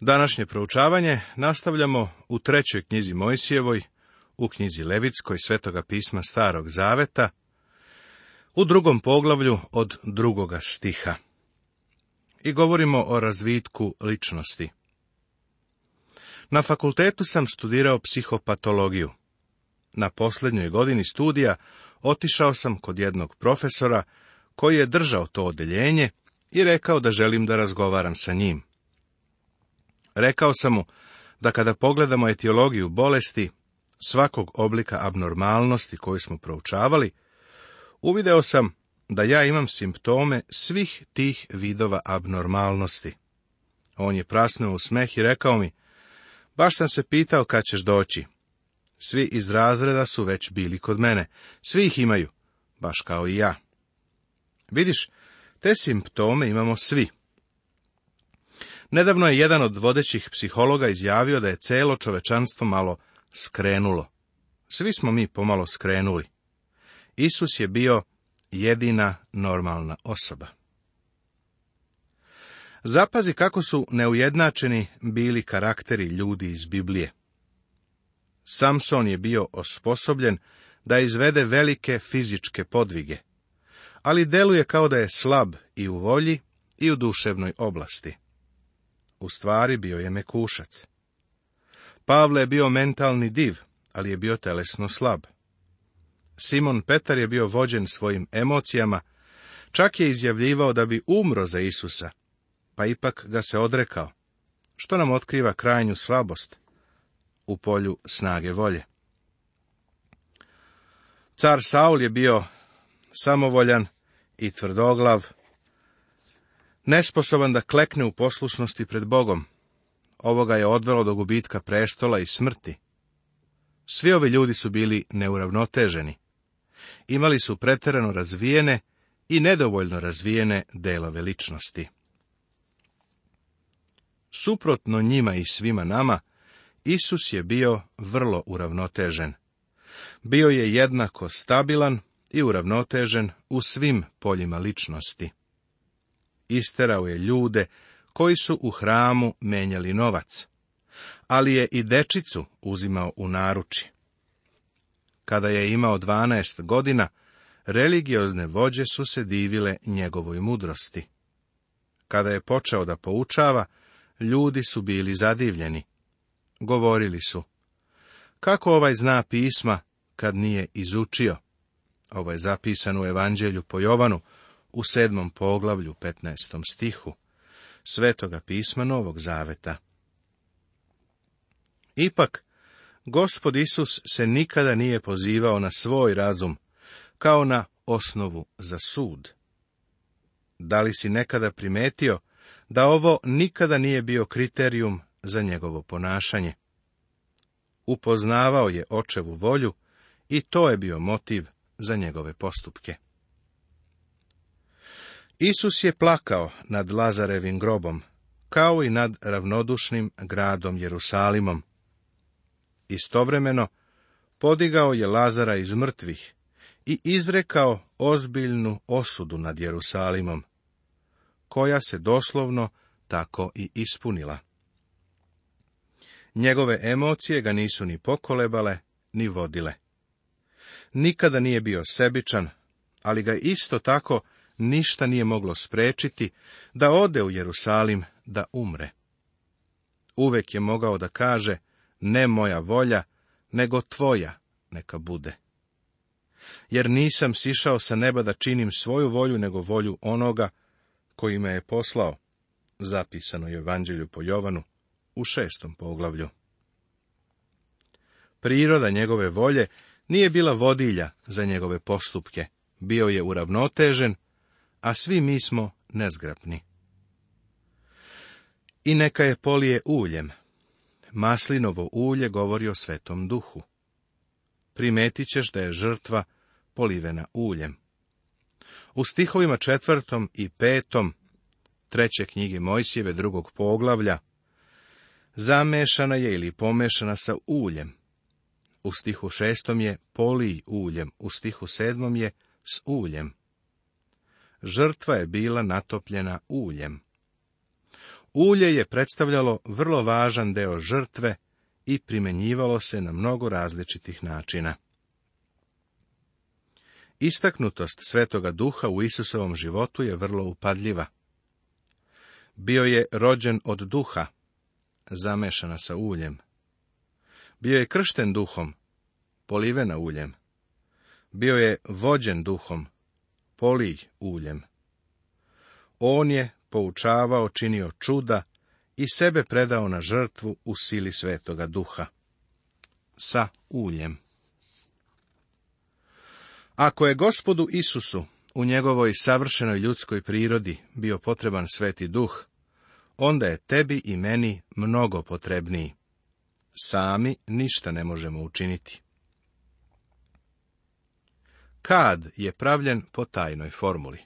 Današnje proučavanje nastavljamo u trećoj knjizi Mojsijevoj, u knjizi Levitskoj svetoga pisma Starog Zaveta, u drugom poglavlju od drugoga stiha. I govorimo o razvitku ličnosti. Na fakultetu sam studirao psihopatologiju. Na posljednjoj godini studija otišao sam kod jednog profesora koji je držao to odeljenje i rekao da želim da razgovaram sa njim. Rekao sam mu da kada pogledamo etiologiju bolesti, svakog oblika abnormalnosti koju smo proučavali, uvideo sam da ja imam simptome svih tih vidova abnormalnosti. On je prasnuo u smeh i rekao mi, baš sam se pitao kad ćeš doći. Svi iz razreda su već bili kod mene, svi ih imaju, baš kao i ja. Vidiš, te simptome imamo svi. Nedavno je jedan od vodećih psihologa izjavio da je celo čovečanstvo malo skrenulo. Svi smo mi pomalo skrenuli. Isus je bio jedina normalna osoba. Zapazi kako su neujednačeni bili karakteri ljudi iz Biblije. Samson je bio osposobljen da izvede velike fizičke podvige, ali deluje kao da je slab i u volji i u duševnoj oblasti. U stvari bio je mekušac. Pavle je bio mentalni div, ali je bio telesno slab. Simon Petar je bio vođen svojim emocijama, čak je izjavljivao da bi umro za Isusa, pa ipak ga se odrekao, što nam otkriva krajnju slabost u polju snage volje. Car Saul je bio samovoljan i tvrdoglav nesposoban da klekne u poslušnosti pred Bogom. Ovoga je odvelo do gubitka prestola i smrti. Svi ovi ljudi su bili neuravnoteženi. Imali su preterano razvijene i nedovoljno razvijene delove ličnosti. Suprotno njima i svima nama, Isus je bio vrlo uravnotežen. Bio je jednako stabilan i uravnotežen u svim poljima ličnosti isterao je ljude koji su u hramu menjali novac, ali je i dečicu uzimao u naruči. Kada je imao dvanaest godina, religiozne vođe su se divile njegovoj mudrosti. Kada je počeo da poučava, ljudi su bili zadivljeni. Govorili su, kako ovaj zna pisma kad nije izučio? Ovo je zapisano u Evanđelju po Jovanu, u sedmom poglavlju, petnaestom stihu, svetoga pisma Novog Zaveta. Ipak, Gospod Isus se nikada nije pozivao na svoj razum, kao na osnovu za sud. Da li si nekada primetio da ovo nikada nije bio kriterijum za njegovo ponašanje? Upoznavao je očevu volju i to je bio motiv za njegove postupke. Isus je plakao nad Lazarevim grobom, kao i nad ravnodušnim gradom Jerusalimom. Istovremeno, podigao je Lazara iz mrtvih i izrekao ozbiljnu osudu nad Jerusalimom, koja se doslovno tako i ispunila. Njegove emocije ga nisu ni pokolebale, ni vodile. Nikada nije bio sebičan, ali ga isto tako ništa nije moglo sprečiti da ode u Jerusalim da umre. Uvek je mogao da kaže, ne moja volja, nego tvoja neka bude. Jer nisam sišao sa neba da činim svoju volju, nego volju onoga koji me je poslao, zapisano je Evanđelju po Jovanu u šestom poglavlju. Priroda njegove volje nije bila vodilja za njegove postupke, bio je uravnotežen a svi mi smo nezgrapni. I neka je polije uljem. Maslinovo ulje govori o svetom duhu. Primetit ćeš da je žrtva polivena uljem. U stihovima četvrtom i petom treće knjige Mojsijeve drugog poglavlja zamešana je ili pomešana sa uljem. U stihu šestom je polij uljem, u stihu sedmom je s uljem žrtva je bila natopljena uljem. Ulje je predstavljalo vrlo važan deo žrtve i primjenjivalo se na mnogo različitih načina. Istaknutost Svetoga Duha u Isusovom životu je vrlo upadljiva. Bio je rođen od duha, zamešana sa uljem. Bio je kršten duhom, polivena uljem. Bio je vođen duhom, polij uljem. On je poučavao, činio čuda i sebe predao na žrtvu u sili svetoga duha. Sa uljem. Ako je gospodu Isusu u njegovoj savršenoj ljudskoj prirodi bio potreban sveti duh, onda je tebi i meni mnogo potrebniji. Sami ništa ne možemo učiniti kad je pravljen po tajnoj formuli.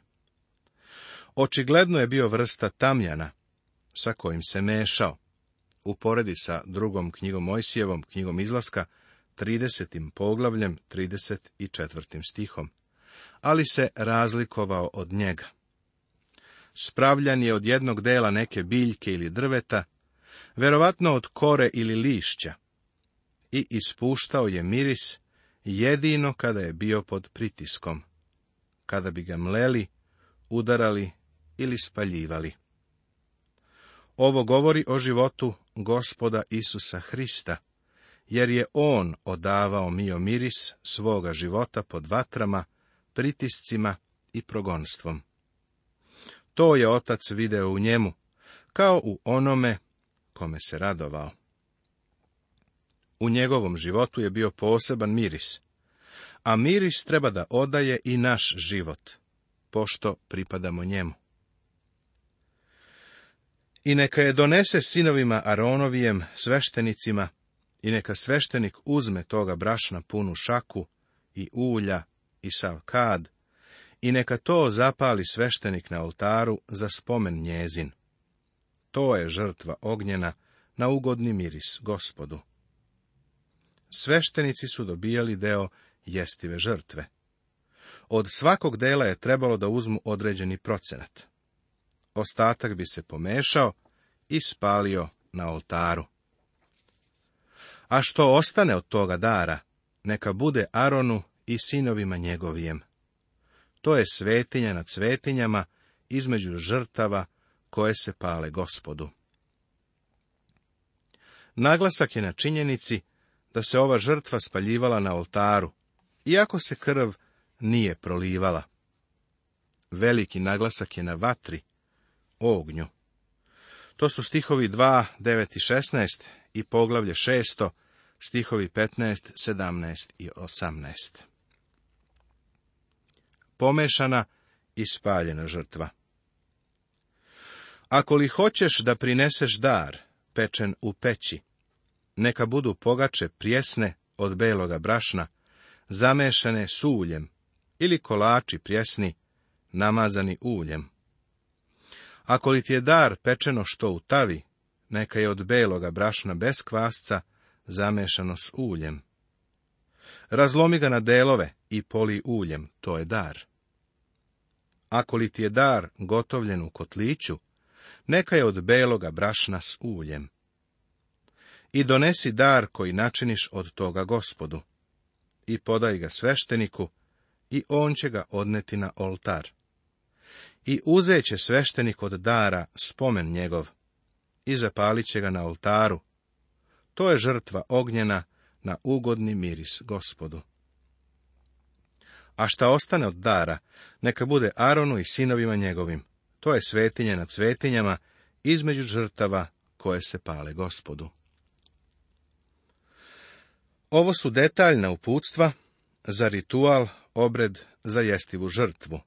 Očigledno je bio vrsta tamjana sa kojim se mešao. Uporedi sa drugom knjigom Mojsijevom, knjigom izlaska, 30. poglavljem, 34. stihom, ali se razlikovao od njega. Spravljan je od jednog dela neke biljke ili drveta, verovatno od kore ili lišća, i ispuštao je miris jedino kada je bio pod pritiskom, kada bi ga mleli, udarali ili spaljivali. Ovo govori o životu gospoda Isusa Hrista, jer je on odavao mio miris svoga života pod vatrama, pritiscima i progonstvom. To je otac video u njemu, kao u onome kome se radovao. U njegovom životu je bio poseban miris. A miris treba da odaje i naš život, pošto pripadamo njemu. I neka je donese sinovima Aronovijem, sveštenicima, i neka sveštenik uzme toga brašna punu šaku i ulja i sav kad, i neka to zapali sveštenik na oltaru za spomen njezin. To je žrtva ognjena na ugodni miris gospodu sveštenici su dobijali deo jestive žrtve. Od svakog dela je trebalo da uzmu određeni procenat. Ostatak bi se pomešao i spalio na oltaru. A što ostane od toga dara, neka bude Aronu i sinovima njegovijem. To je svetinja nad svetinjama između žrtava koje se pale gospodu. Naglasak je na činjenici da se ova žrtva spaljivala na oltaru, iako se krv nije prolivala. Veliki naglasak je na vatri, ognju. To su stihovi 2, 9 i 16 i poglavlje 600, stihovi 15, 17 i 18. Pomešana i spaljena žrtva. Ako li hoćeš da prineseš dar, pečen u peći, neka budu pogače prijesne od beloga brašna, zamešane s uljem, ili kolači prijesni, namazani uljem. Ako li ti je dar pečeno što u tavi, neka je od beloga brašna bez kvasca, zamešano s uljem. Razlomi ga na delove i poli uljem, to je dar. Ako li ti je dar gotovljen u kotliću, neka je od beloga brašna s uljem i donesi dar koji načiniš od toga gospodu. I podaj ga svešteniku, i on će ga odneti na oltar. I će sveštenik od dara spomen njegov, i zapalit će ga na oltaru. To je žrtva ognjena na ugodni miris gospodu. A šta ostane od dara, neka bude Aronu i sinovima njegovim. To je svetinje nad svetinjama između žrtava koje se pale gospodu. Ovo su detaljna uputstva za ritual obred za jestivu žrtvu.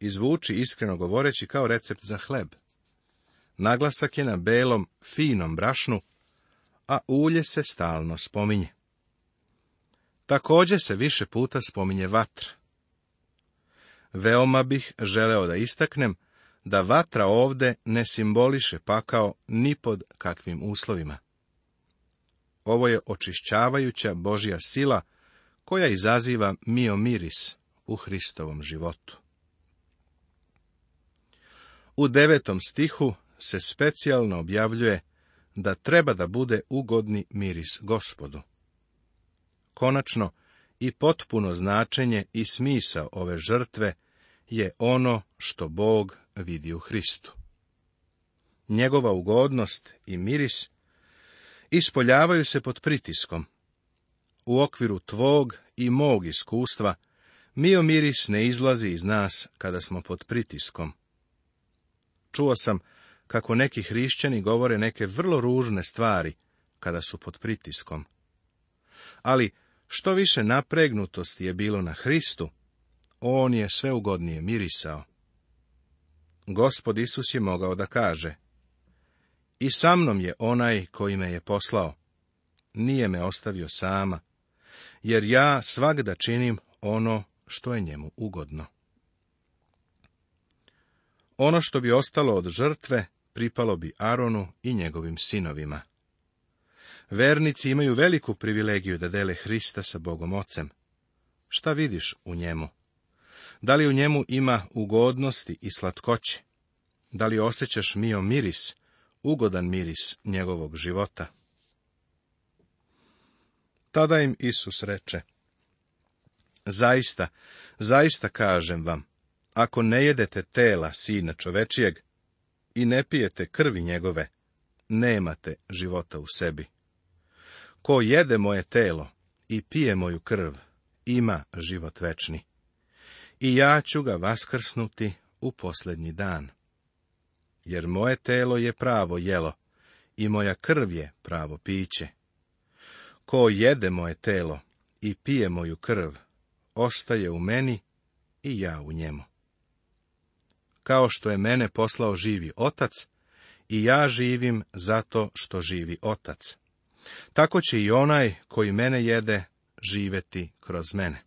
Izvuči iskreno govoreći kao recept za hleb. Naglasak je na belom, finom brašnu, a ulje se stalno spominje. Također se više puta spominje vatra. Veoma bih želeo da istaknem da vatra ovde ne simboliše pakao ni pod kakvim uslovima. Ovo je očišćavajuća Božja sila koja izaziva miomiris u Hristovom životu. U devetom stihu se specijalno objavljuje da treba da bude ugodni miris gospodu. Konačno, i potpuno značenje i smisao ove žrtve je ono što Bog vidi u Hristu. Njegova ugodnost i miris ispoljavaju se pod pritiskom. U okviru tvog i mog iskustva, mio miris ne izlazi iz nas kada smo pod pritiskom. Čuo sam kako neki hrišćani govore neke vrlo ružne stvari kada su pod pritiskom. Ali što više napregnutosti je bilo na Hristu, on je sve ugodnije mirisao. Gospod Isus je mogao da kaže, i sa mnom je onaj koji me je poslao. Nije me ostavio sama, jer ja svakda činim ono što je njemu ugodno. Ono što bi ostalo od žrtve pripalo bi Aronu i njegovim sinovima. Vernici imaju veliku privilegiju da dele Hrista sa Bogom Ocem. Šta vidiš u njemu? Da li u njemu ima ugodnosti i slatkoće? Da li osjećaš mio miris ugodan miris njegovog života. Tada im Isus reče, Zaista, zaista kažem vam, ako ne jedete tela sina čovečijeg i ne pijete krvi njegove, nemate života u sebi. Ko jede moje telo i pije moju krv, ima život večni. I ja ću ga vaskrsnuti u posljednji dan jer moje telo je pravo jelo i moja krv je pravo piće. Ko jede moje telo i pije moju krv, ostaje u meni i ja u njemu. Kao što je mene poslao živi otac, i ja živim zato što živi otac. Tako će i onaj koji mene jede živeti kroz mene.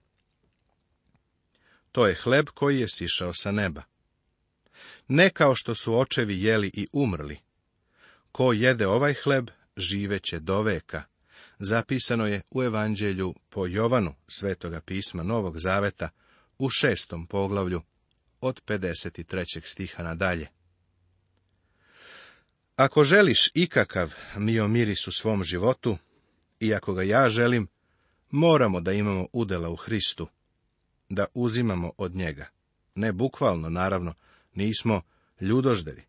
To je hleb koji je sišao sa neba ne kao što su očevi jeli i umrli. Ko jede ovaj hleb, živeće do veka. Zapisano je u Evanđelju po Jovanu, svetoga pisma Novog Zaveta, u šestom poglavlju, od 53. stiha nadalje. Ako želiš ikakav miomiris u svom životu, i ako ga ja želim, moramo da imamo udela u Hristu, da uzimamo od njega. Ne bukvalno, naravno, nismo ljudožderi.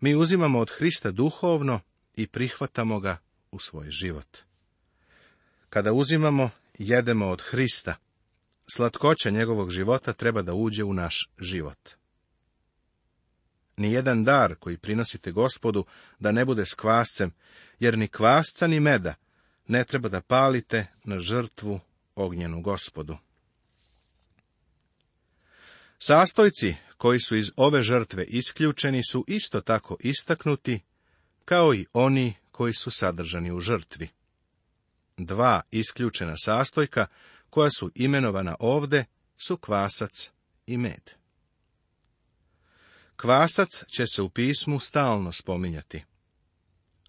Mi uzimamo od Hrista duhovno i prihvatamo ga u svoj život. Kada uzimamo, jedemo od Hrista. Slatkoća njegovog života treba da uđe u naš život. Nijedan dar koji prinosite gospodu da ne bude s kvascem, jer ni kvasca ni meda ne treba da palite na žrtvu ognjenu gospodu. Sastojci koji su iz ove žrtve isključeni su isto tako istaknuti, kao i oni koji su sadržani u žrtvi. Dva isključena sastojka, koja su imenovana ovde, su kvasac i med. Kvasac će se u pismu stalno spominjati.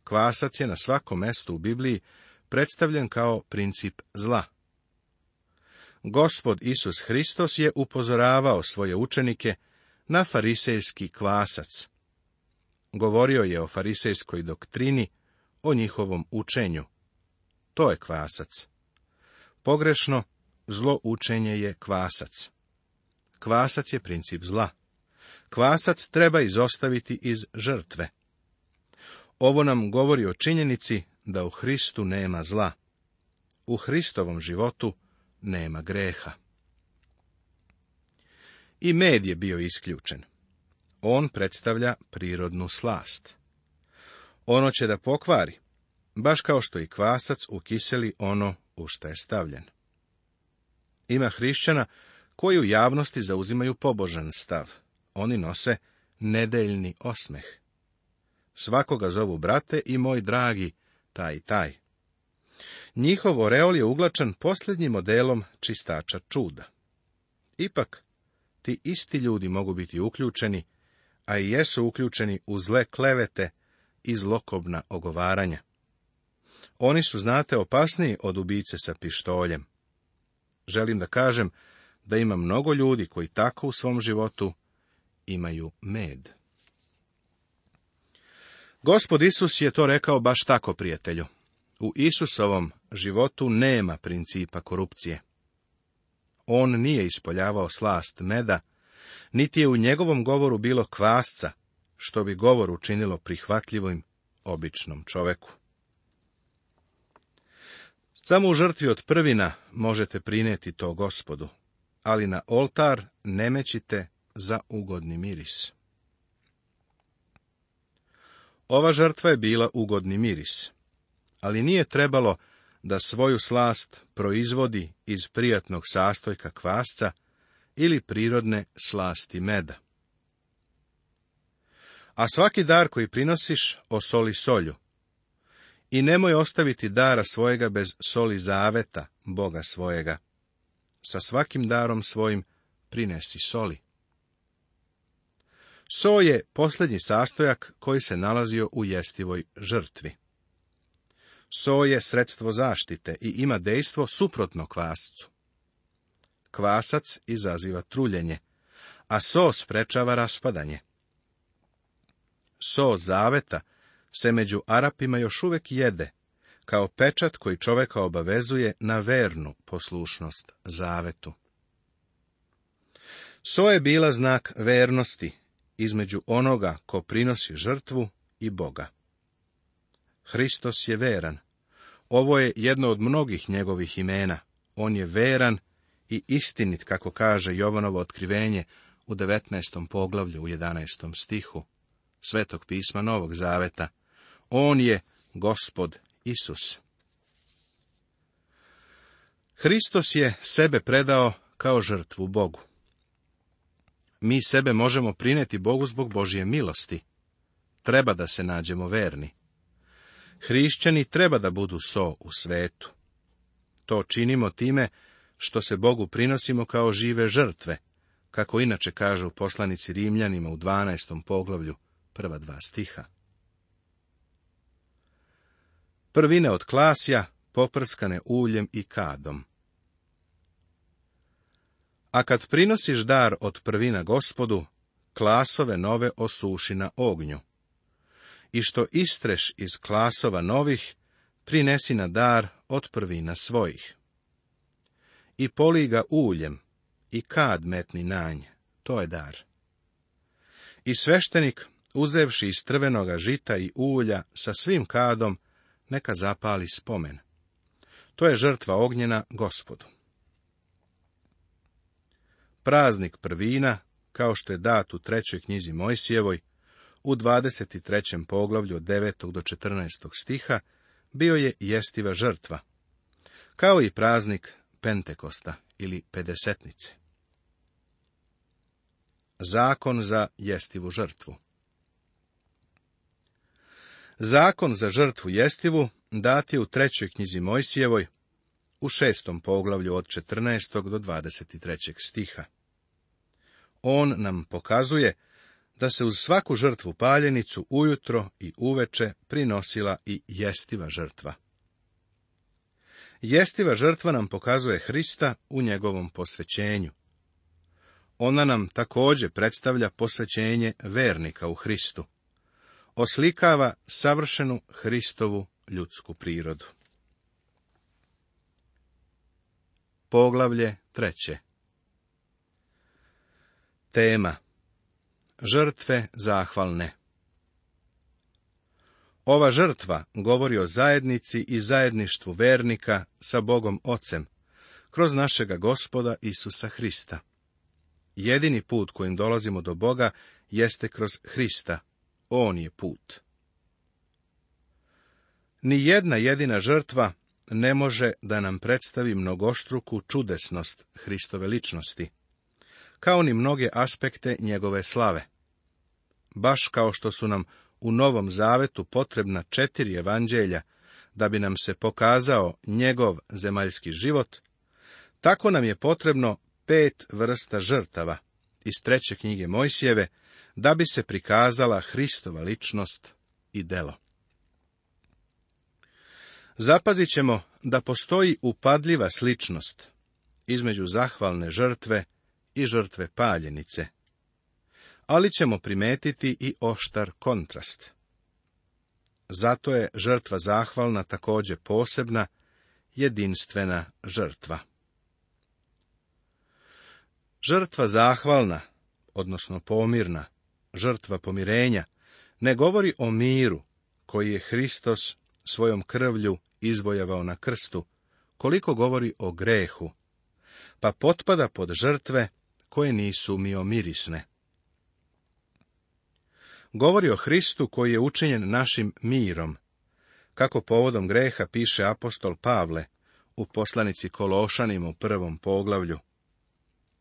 Kvasac je na svakom mestu u Bibliji predstavljen kao princip zla. Gospod Isus Hristos je upozoravao svoje učenike na farisejski kvasac. Govorio je o farisejskoj doktrini, o njihovom učenju. To je kvasac. Pogrešno, zlo učenje je kvasac. Kvasac je princip zla. Kvasac treba izostaviti iz žrtve. Ovo nam govori o činjenici da u Hristu nema zla. U Hristovom životu nema greha. I med je bio isključen. On predstavlja prirodnu slast. Ono će da pokvari, baš kao što i kvasac ukiseli ono u što je stavljen. Ima hrišćana koji u javnosti zauzimaju pobožan stav. Oni nose nedeljni osmeh. Svakoga zovu brate i moj dragi, taj i taj. Njihov oreol je uglačan posljednjim modelom čistača čuda. Ipak, ti isti ljudi mogu biti uključeni, a i jesu uključeni u zle klevete i zlokobna ogovaranja. Oni su, znate, opasniji od ubice sa pištoljem. Želim da kažem da ima mnogo ljudi koji tako u svom životu imaju med. Gospod Isus je to rekao baš tako, prijatelju. U Isusovom životu nema principa korupcije on nije ispoljavao slast meda, niti je u njegovom govoru bilo kvasca, što bi govor učinilo prihvatljivim običnom čoveku. Samo u žrtvi od prvina možete prineti to gospodu, ali na oltar ne mećite za ugodni miris. Ova žrtva je bila ugodni miris, ali nije trebalo da svoju slast proizvodi iz prijatnog sastojka kvasca ili prirodne slasti meda. A svaki dar koji prinosiš osoli solju. I nemoj ostaviti dara svojega bez soli zaveta, Boga svojega. Sa svakim darom svojim prinesi soli. So je posljednji sastojak koji se nalazio u jestivoj žrtvi. So je sredstvo zaštite i ima dejstvo suprotno kvascu. Kvasac izaziva truljenje, a so sprečava raspadanje. So zaveta se među Arapima još uvek jede, kao pečat koji čoveka obavezuje na vernu poslušnost zavetu. So je bila znak vernosti između onoga ko prinosi žrtvu i Boga. Hristos je veran. Ovo je jedno od mnogih njegovih imena. On je veran i istinit, kako kaže Jovanovo otkrivenje u 19. poglavlju u 11. stihu Svetog pisma Novog Zaveta. On je gospod Isus. Hristos je sebe predao kao žrtvu Bogu. Mi sebe možemo prineti Bogu zbog Božije milosti. Treba da se nađemo verni. Hrišćani treba da budu so u svetu. To činimo time što se Bogu prinosimo kao žive žrtve, kako inače u poslanici Rimljanima u 12. poglavlju, prva dva stiha. Prvine od klasja, poprskane uljem i kadom. A kad prinosiš dar od prvina gospodu, klasove nove osuši na ognju i što istreš iz klasova novih, prinesi na dar od prvina svojih. I poli ga uljem, i kad metni nanj, to je dar. I sveštenik, uzevši iz trvenoga žita i ulja sa svim kadom, neka zapali spomen. To je žrtva ognjena gospodu. Praznik prvina, kao što je dat u trećoj knjizi Mojsijevoj, u 23. poglavlju od 9. do 14. stiha bio je jestiva žrtva, kao i praznik Pentekosta ili Pedesetnice. Zakon za jestivu žrtvu Zakon za žrtvu jestivu dat je u trećoj knjizi Mojsijevoj, u šestom poglavlju od 14. do 23. stiha. On nam pokazuje da se uz svaku žrtvu paljenicu ujutro i uveče prinosila i jestiva žrtva. Jestiva žrtva nam pokazuje Hrista u njegovom posvećenju. Ona nam također predstavlja posvećenje vernika u Hristu. Oslikava savršenu Hristovu ljudsku prirodu. Poglavlje treće Tema žrtve zahvalne. Ova žrtva govori o zajednici i zajedništvu vernika sa Bogom Ocem, kroz našega gospoda Isusa Hrista. Jedini put kojim dolazimo do Boga jeste kroz Hrista. On je put. Ni jedna jedina žrtva ne može da nam predstavi mnogostruku čudesnost Hristove ličnosti kao ni mnoge aspekte njegove slave. Baš kao što su nam u Novom Zavetu potrebna četiri evanđelja, da bi nam se pokazao njegov zemaljski život, tako nam je potrebno pet vrsta žrtava iz treće knjige Mojsijeve, da bi se prikazala Hristova ličnost i delo. Zapazit ćemo da postoji upadljiva sličnost između zahvalne žrtve i žrtve paljenice. Ali ćemo primetiti i oštar kontrast. Zato je žrtva zahvalna također posebna, jedinstvena žrtva. Žrtva zahvalna, odnosno pomirna, žrtva pomirenja, ne govori o miru koji je Hristos svojom krvlju izvojavao na krstu, koliko govori o grehu, pa potpada pod žrtve koje nisu miomirisne. Govori o Hristu koji je učinjen našim mirom. Kako povodom greha piše apostol Pavle u poslanici Kološanim u prvom poglavlju.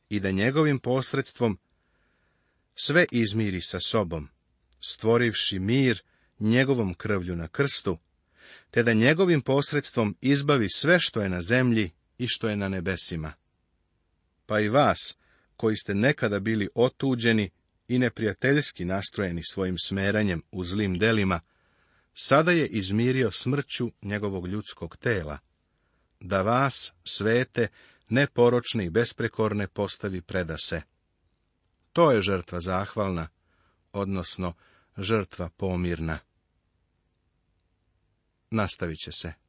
I da njegovim posredstvom sve izmiri sa sobom, stvorivši mir njegovom krvlju na krstu, te da njegovim posredstvom izbavi sve što je na zemlji i što je na nebesima. Pa i vas, koji ste nekada bili otuđeni i neprijateljski nastrojeni svojim smeranjem u zlim delima, sada je izmirio smrću njegovog ljudskog tela, da vas, svete, neporočne i besprekorne postavi predase. To je žrtva zahvalna, odnosno žrtva pomirna. Nastavit će se.